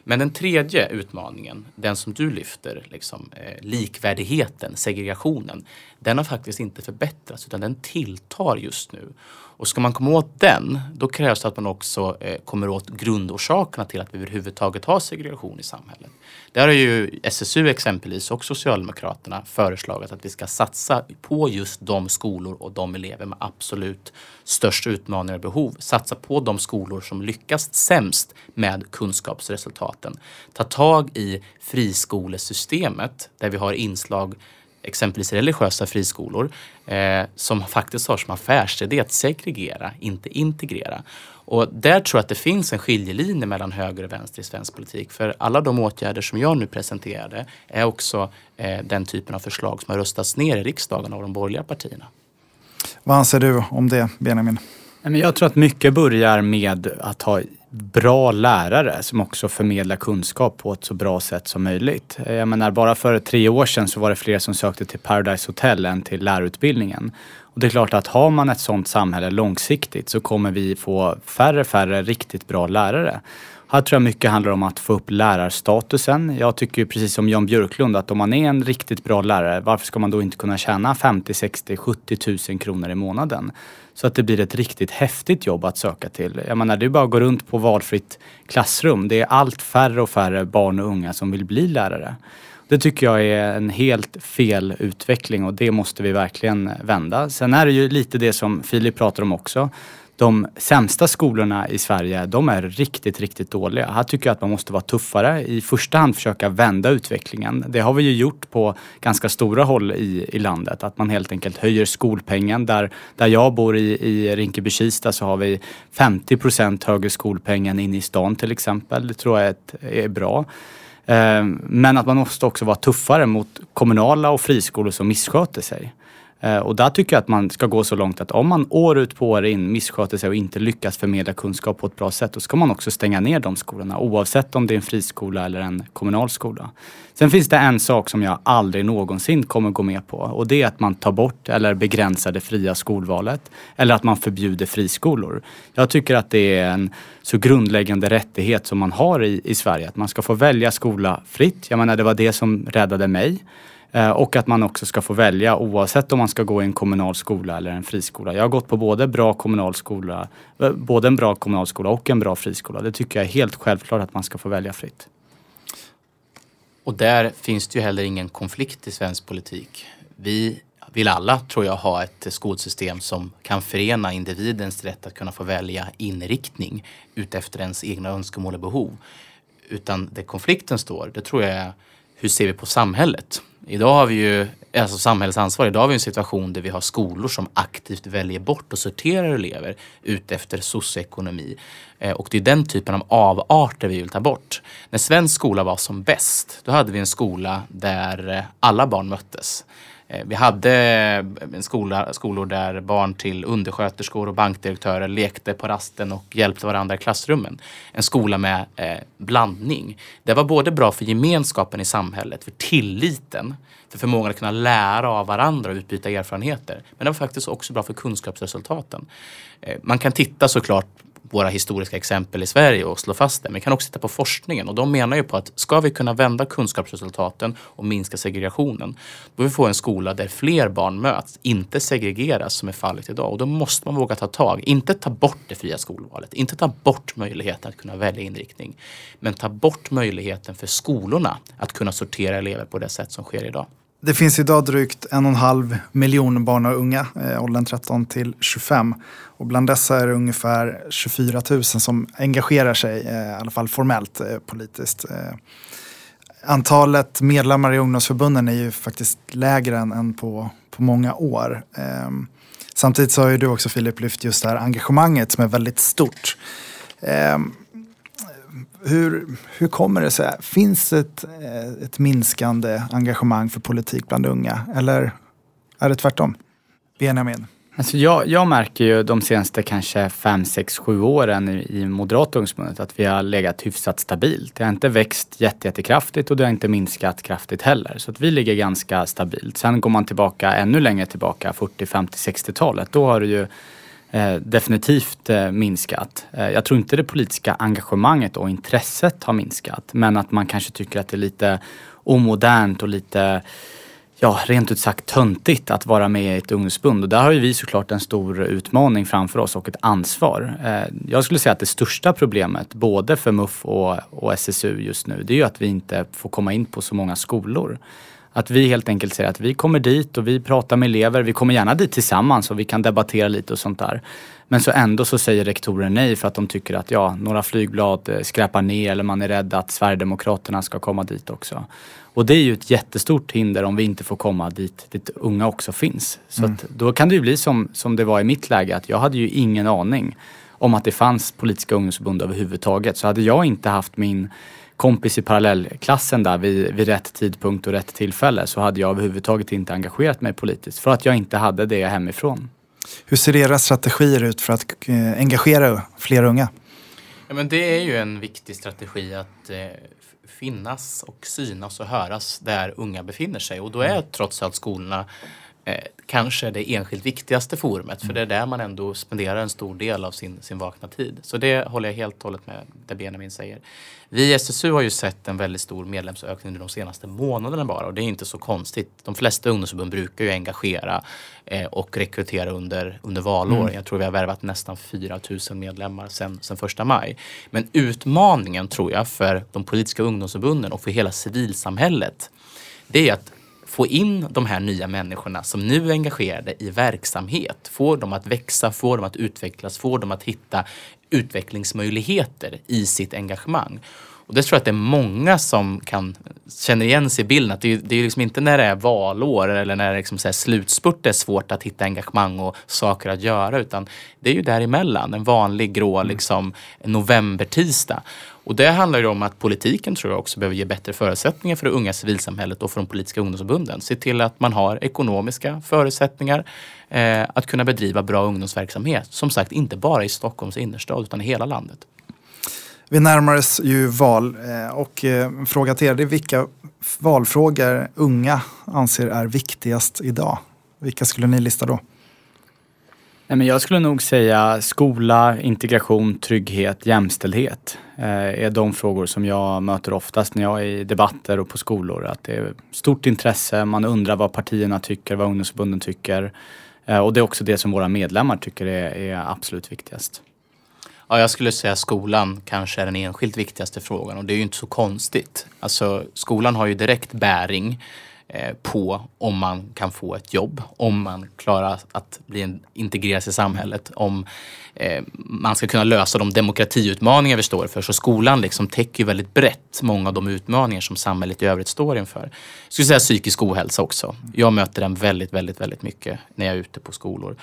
Men den tredje utmaningen, den som du lyfter, liksom, eh, likvärdigheten, segregationen, den har faktiskt inte förbättrats utan den tilltar just nu. Och ska man komma åt den, då krävs det att man också eh, kommer åt grundorsakerna till att vi överhuvudtaget har segregation i samhället. Där har ju SSU exempelvis och Socialdemokraterna föreslagit att vi ska satsa på just de skolor och de elever med absolut störst utmaningar och behov. Satsa på de skolor som lyckas sämst med kunskapsresultaten. Ta tag i friskolesystemet där vi har inslag exempelvis religiösa friskolor eh, som faktiskt har som affärsidé att segregera, inte integrera. Och där tror jag att det finns en skiljelinje mellan höger och vänster i svensk politik. För alla de åtgärder som jag nu presenterade är också eh, den typen av förslag som har röstats ner i riksdagen av de borgerliga partierna. Vad anser du om det, Benjamin? Jag tror att mycket börjar med att ha bra lärare som också förmedlar kunskap på ett så bra sätt som möjligt. Jag menar, bara för tre år sedan så var det fler som sökte till Paradise Hotel än till lärarutbildningen. Och det är klart att har man ett sådant samhälle långsiktigt så kommer vi få färre färre riktigt bra lärare. Här tror jag mycket handlar om att få upp lärarstatusen. Jag tycker precis som Jan Björklund att om man är en riktigt bra lärare, varför ska man då inte kunna tjäna 50, 60, 70 tusen kronor i månaden? Så att det blir ett riktigt häftigt jobb att söka till. Jag menar, det är bara att gå runt på valfritt klassrum. Det är allt färre och färre barn och unga som vill bli lärare. Det tycker jag är en helt fel utveckling och det måste vi verkligen vända. Sen är det ju lite det som Filip pratar om också de sämsta skolorna i Sverige, de är riktigt, riktigt dåliga. Här tycker jag att man måste vara tuffare. I första hand försöka vända utvecklingen. Det har vi ju gjort på ganska stora håll i, i landet. Att man helt enkelt höjer skolpengen. Där, där jag bor i, i Rinkeby-Kista så har vi 50 procent högre skolpeng än inne i stan till exempel. Det tror jag är, är bra. Eh, men att man måste också vara tuffare mot kommunala och friskolor som missköter sig. Eh, och där tycker jag att man ska gå så långt att om man år ut på år in missköter sig och inte lyckas förmedla kunskap på ett bra sätt, då ska man också stänga ner de skolorna oavsett om det är en friskola eller en kommunal skola. Sen finns det en sak som jag aldrig någonsin kommer gå med på och det är att man tar bort eller begränsar det fria skolvalet eller att man förbjuder friskolor. Jag tycker att det är en så grundläggande rättighet som man har i, i Sverige, att man ska få välja skola fritt. Jag menar, det var det som räddade mig. Eh, och att man också ska få välja oavsett om man ska gå i en kommunal skola eller en friskola. Jag har gått på både, bra kommunal skola, eh, både en bra kommunal skola och en bra friskola. Det tycker jag är helt självklart att man ska få välja fritt. Och där finns det ju heller ingen konflikt i svensk politik. Vi vill alla, tror jag, ha ett skolsystem som kan förena individens rätt att kunna få välja inriktning utefter ens egna önskemål och behov. Utan det konflikten står, det tror jag är hur ser vi på samhället? Idag har vi ju, alltså samhällsansvar, idag har vi en situation där vi har skolor som aktivt väljer bort och sorterar elever utefter socioekonomi. Eh, och det är den typen av avarter vi vill ta bort. När svensk skola var som bäst, då hade vi en skola där eh, alla barn möttes. Eh, vi hade eh, en skola, skolor där barn till undersköterskor och bankdirektörer lekte på rasten och hjälpte varandra i klassrummen. En skola med eh, blandning. Det var både bra för gemenskapen i samhället, för tilliten, för förmågan att kunna lära av varandra och utbyta erfarenheter. Men det var faktiskt också bra för kunskapsresultaten. Eh, man kan titta såklart våra historiska exempel i Sverige och slå fast det. Men vi kan också titta på forskningen och de menar ju på att ska vi kunna vända kunskapsresultaten och minska segregationen, då vi få en skola där fler barn möts, inte segregeras som är fallet idag. Och då måste man våga ta tag, inte ta bort det fria skolvalet, inte ta bort möjligheten att kunna välja inriktning, men ta bort möjligheten för skolorna att kunna sortera elever på det sätt som sker idag. Det finns idag drygt en och en halv miljon barn och unga, i åldern 13 till 25. Och bland dessa är det ungefär 24 000 som engagerar sig, eh, i alla fall formellt eh, politiskt. Antalet medlemmar i ungdomsförbunden är ju faktiskt lägre än, på, på många år. Samtidigt så har ju du också Filip lyft just det här engagemanget som är väldigt stort. Hur, hur kommer det sig? Finns ett, eh, ett minskande engagemang för politik bland unga? Eller är det tvärtom? Benjamin? Alltså jag, jag märker ju de senaste kanske fem, sex, sju åren i, i Moderata ungdomsförbundet att vi har legat hyfsat stabilt. Det har inte växt jätte, jättekraftigt och det har inte minskat kraftigt heller. Så att vi ligger ganska stabilt. Sen går man tillbaka ännu längre tillbaka, 40, 50, 60-talet. Då har det ju Eh, definitivt eh, minskat. Eh, jag tror inte det politiska engagemanget och intresset har minskat. Men att man kanske tycker att det är lite omodernt och lite ja, rent ut sagt töntigt att vara med i ett ungdomsförbund. Och där har ju vi såklart en stor utmaning framför oss och ett ansvar. Jag skulle säga att det största problemet både för MUF och, och SSU just nu det är ju att vi inte får komma in på så många skolor. Att vi helt enkelt säger att vi kommer dit och vi pratar med elever. Vi kommer gärna dit tillsammans och vi kan debattera lite och sånt där. Men så ändå så säger rektorer nej för att de tycker att ja, några flygblad eh, skräpar ner eller man är rädd att Sverigedemokraterna ska komma dit också. Och det är ju ett jättestort hinder om vi inte får komma dit, dit unga också finns. Så mm. då kan det ju bli som, som det var i mitt läge att jag hade ju ingen aning om att det fanns politiska ungdomsförbund överhuvudtaget. Så hade jag inte haft min kompis i parallellklassen där vid, vid rätt tidpunkt och rätt tillfälle så hade jag överhuvudtaget inte engagerat mig politiskt för att jag inte hade det hemifrån. Hur ser era strategier ut för att eh, engagera fler unga? Ja, men det är ju en viktig strategi att eh, finnas och synas och höras där unga befinner sig. Och då är trots allt skolorna eh, kanske det enskilt viktigaste forumet. För det är där man ändå spenderar en stor del av sin, sin vakna tid. Så det håller jag helt och hållet med det Benjamin säger. Vi i SSU har ju sett en väldigt stor medlemsökning under de senaste månaderna bara och det är inte så konstigt. De flesta ungdomsförbund brukar ju engagera eh, och rekrytera under, under valår. Mm. Jag tror vi har värvat nästan 4 000 medlemmar sedan, sedan första maj. Men utmaningen tror jag för de politiska ungdomsförbunden och för hela civilsamhället det är att få in de här nya människorna som nu är engagerade i verksamhet. Få dem att växa, få dem att utvecklas, få dem att hitta utvecklingsmöjligheter i sitt engagemang. Och det tror jag att det är många som kan känna igen sig i bilden. Att det, är, det är liksom inte när det är valår eller när det är liksom så här slutspurt det är svårt att hitta engagemang och saker att göra. Utan det är ju däremellan, en vanlig grå mm. liksom, novembertisdag. Och det handlar ju om att politiken tror jag också behöver ge bättre förutsättningar för det unga civilsamhället och för de politiska ungdomsförbunden. Se till att man har ekonomiska förutsättningar eh, att kunna bedriva bra ungdomsverksamhet. Som sagt, inte bara i Stockholms innerstad utan i hela landet. Vi närmar oss ju val eh, och eh, fråga till er, det är vilka valfrågor unga anser är viktigast idag? Vilka skulle ni lista då? Nej, men jag skulle nog säga skola, integration, trygghet, jämställdhet eh, är de frågor som jag möter oftast när jag är i debatter och på skolor. Att det är stort intresse, man undrar vad partierna tycker, vad ungdomsförbunden tycker. Och det är också det som våra medlemmar tycker är, är absolut viktigast. Ja, jag skulle säga skolan kanske är den enskilt viktigaste frågan och det är ju inte så konstigt. Alltså, skolan har ju direkt bäring eh, på om man kan få ett jobb, om man klarar att bli en, integreras i samhället, om eh, man ska kunna lösa de demokratiutmaningar vi står för. Så skolan liksom täcker väldigt brett många av de utmaningar som samhället i övrigt står inför. Jag skulle säga psykisk ohälsa också. Jag möter den väldigt, väldigt, väldigt mycket när jag är ute på skolor.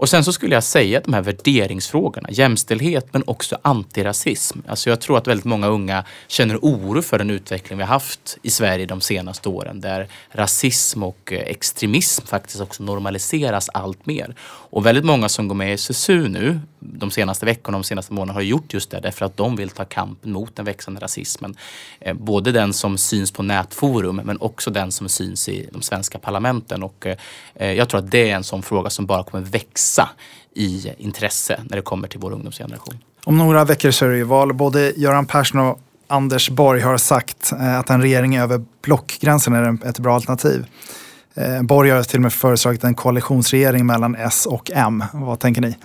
Och sen så skulle jag säga att de här värderingsfrågorna, jämställdhet men också antirasism. Alltså jag tror att väldigt många unga känner oro för den utveckling vi har haft i Sverige de senaste åren där rasism och eh, extremism faktiskt också normaliseras allt mer. Och väldigt många som går med i SSU nu de senaste veckorna, de senaste månaderna har gjort just det därför att de vill ta kampen mot den växande rasismen. Eh, både den som syns på nätforum men också den som syns i de svenska parlamenten. Och eh, jag tror att det är en sån fråga som bara kommer växa i intresse när det kommer till vår ungdomsgeneration. Om några veckor så är det ju val. Både Göran Persson och Anders Borg har sagt eh, att en regering över blockgränsen är ett bra alternativ. Borg har till och med föreslagit en koalitionsregering mellan S och M. Vad tänker ni?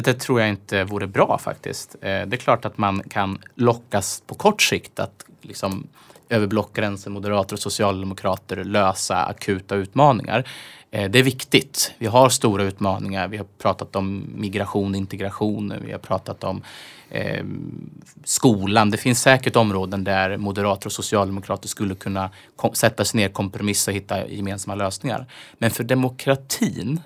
det tror jag inte vore bra faktiskt. Det är klart att man kan lockas på kort sikt att liksom över blockgränsen, moderater och socialdemokrater lösa akuta utmaningar. Eh, det är viktigt. Vi har stora utmaningar. Vi har pratat om migration, integration, vi har pratat om eh, skolan. Det finns säkert områden där moderater och socialdemokrater skulle kunna sätta sig ner, kompromissa och hitta gemensamma lösningar. Men för demokratin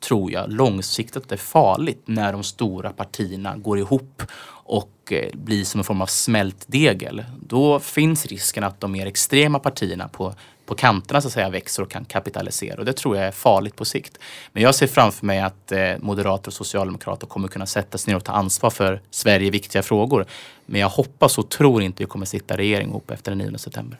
tror jag långsiktigt är farligt när de stora partierna går ihop och eh, blir som en form av smältdegel. Då finns risken att de mer extrema partierna på, på kanterna så att säga växer och kan kapitalisera och det tror jag är farligt på sikt. Men jag ser framför mig att eh, moderater och socialdemokrater kommer kunna sätta sig ner och ta ansvar för Sverige viktiga frågor. Men jag hoppas och tror inte vi kommer sitta i regering ihop efter den 9 september.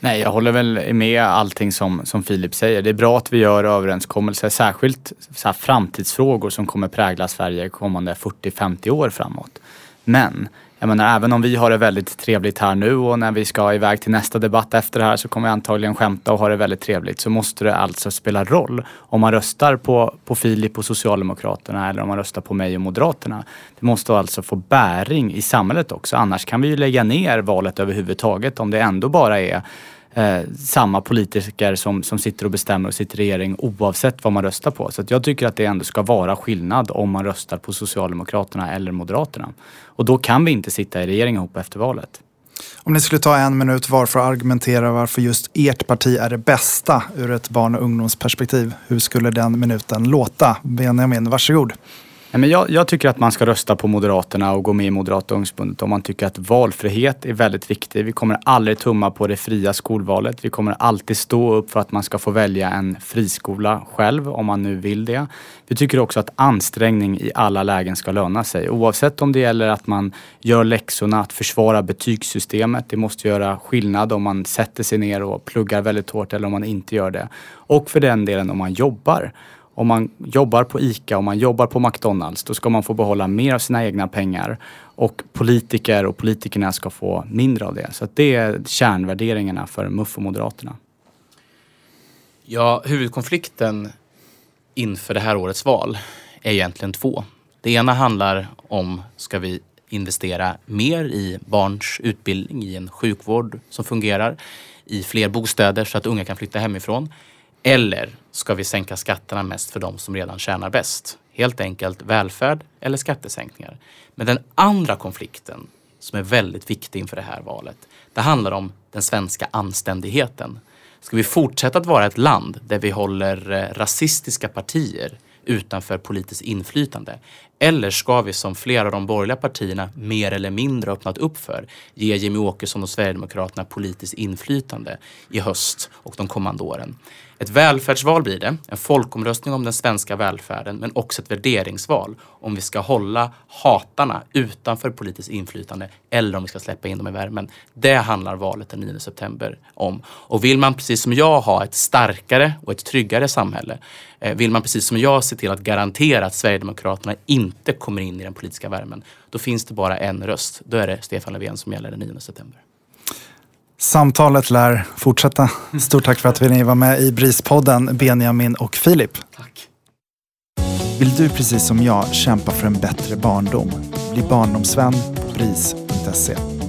Nej, jag håller väl med allting som, som Filip säger. Det är bra att vi gör överenskommelser, särskilt så här framtidsfrågor som kommer prägla Sverige kommande 40-50 år framåt. Men jag menar, även om vi har det väldigt trevligt här nu och när vi ska iväg till nästa debatt efter det här så kommer vi antagligen skämta och ha det väldigt trevligt. Så måste det alltså spela roll om man röstar på, på Filip och Socialdemokraterna eller om man röstar på mig och Moderaterna. Det måste alltså få bäring i samhället också. Annars kan vi ju lägga ner valet överhuvudtaget om det ändå bara är eh, samma politiker som, som sitter och bestämmer och sitter i regering oavsett vad man röstar på. Så jag tycker att det ändå ska vara skillnad om man röstar på Socialdemokraterna eller Moderaterna. Och då kan vi inte sitta i regering ihop efter valet. Om ni skulle ta en minut var för att argumentera varför just ert parti är det bästa ur ett barn och ungdomsperspektiv. Hur skulle den minuten låta? Benjamin, varsågod. Nej, men jag, jag, tycker att man ska rösta på Moderaterna och gå med i Moderata ungdomsförbundet om man tycker att valfrihet är väldigt viktigt. Vi kommer aldrig tumma på det fria skolvalet. Vi kommer alltid stå upp för att man ska få välja en friskola själv om man nu vill det. Vi tycker också att ansträngning i alla lägen ska löna sig. Oavsett om det gäller att man gör läxorna, att försvara betygssystemet. Det måste göra skillnad om man sätter sig ner och pluggar väldigt hårt eller om man inte gör det. Och för den delen om man jobbar om man jobbar på ICA, om man jobbar på McDonalds, då ska man få behålla mer av sina egna pengar. Och politiker och politikerna ska få mindre av det. Så det är kärnvärderingarna för MUF och Moderaterna. Ja, huvudkonflikten inför det här årets val är egentligen två. Det ena handlar om, ska vi investera mer i barns utbildning, i en sjukvård som fungerar, i fler bostäder så att unga kan flytta hemifrån. Eller ska vi sänka skatterna mest för de som redan tjänar bäst? Helt enkelt välfärd eller skattesänkningar. Men den andra konflikten som är väldigt viktig inför det här valet, det handlar om den svenska anständigheten. Ska vi fortsätta att vara ett land där vi håller eh, rasistiska partier utanför politiskt inflytande? Eller ska vi som flera av de borgerliga partierna mer eller mindre öppnat upp för ge Jimmy Åkesson och Sverigedemokraterna politiskt inflytande i höst och de kommande åren? Ett välfärdsval blir det, en folkomröstning om den svenska välfärden men också ett värderingsval om vi ska hålla hatarna utanför politiskt inflytande eller om vi ska släppa in dem i värmen. Det handlar valet den 9 september om. Och vill man precis som jag ha ett starkare och ett tryggare samhälle, eh, vill man precis som jag se till att garantera att Sverigedemokraterna inte kommer in i den politiska värmen, då finns det bara en röst. Då är det Stefan Löfven som gäller den 9 september. Samtalet lär fortsätta. Stort tack för att ni var med i BRIS-podden, Benjamin och Filip. Tack. Vill du precis som jag kämpa för en bättre barndom? Bli barndomsvän på bris.se.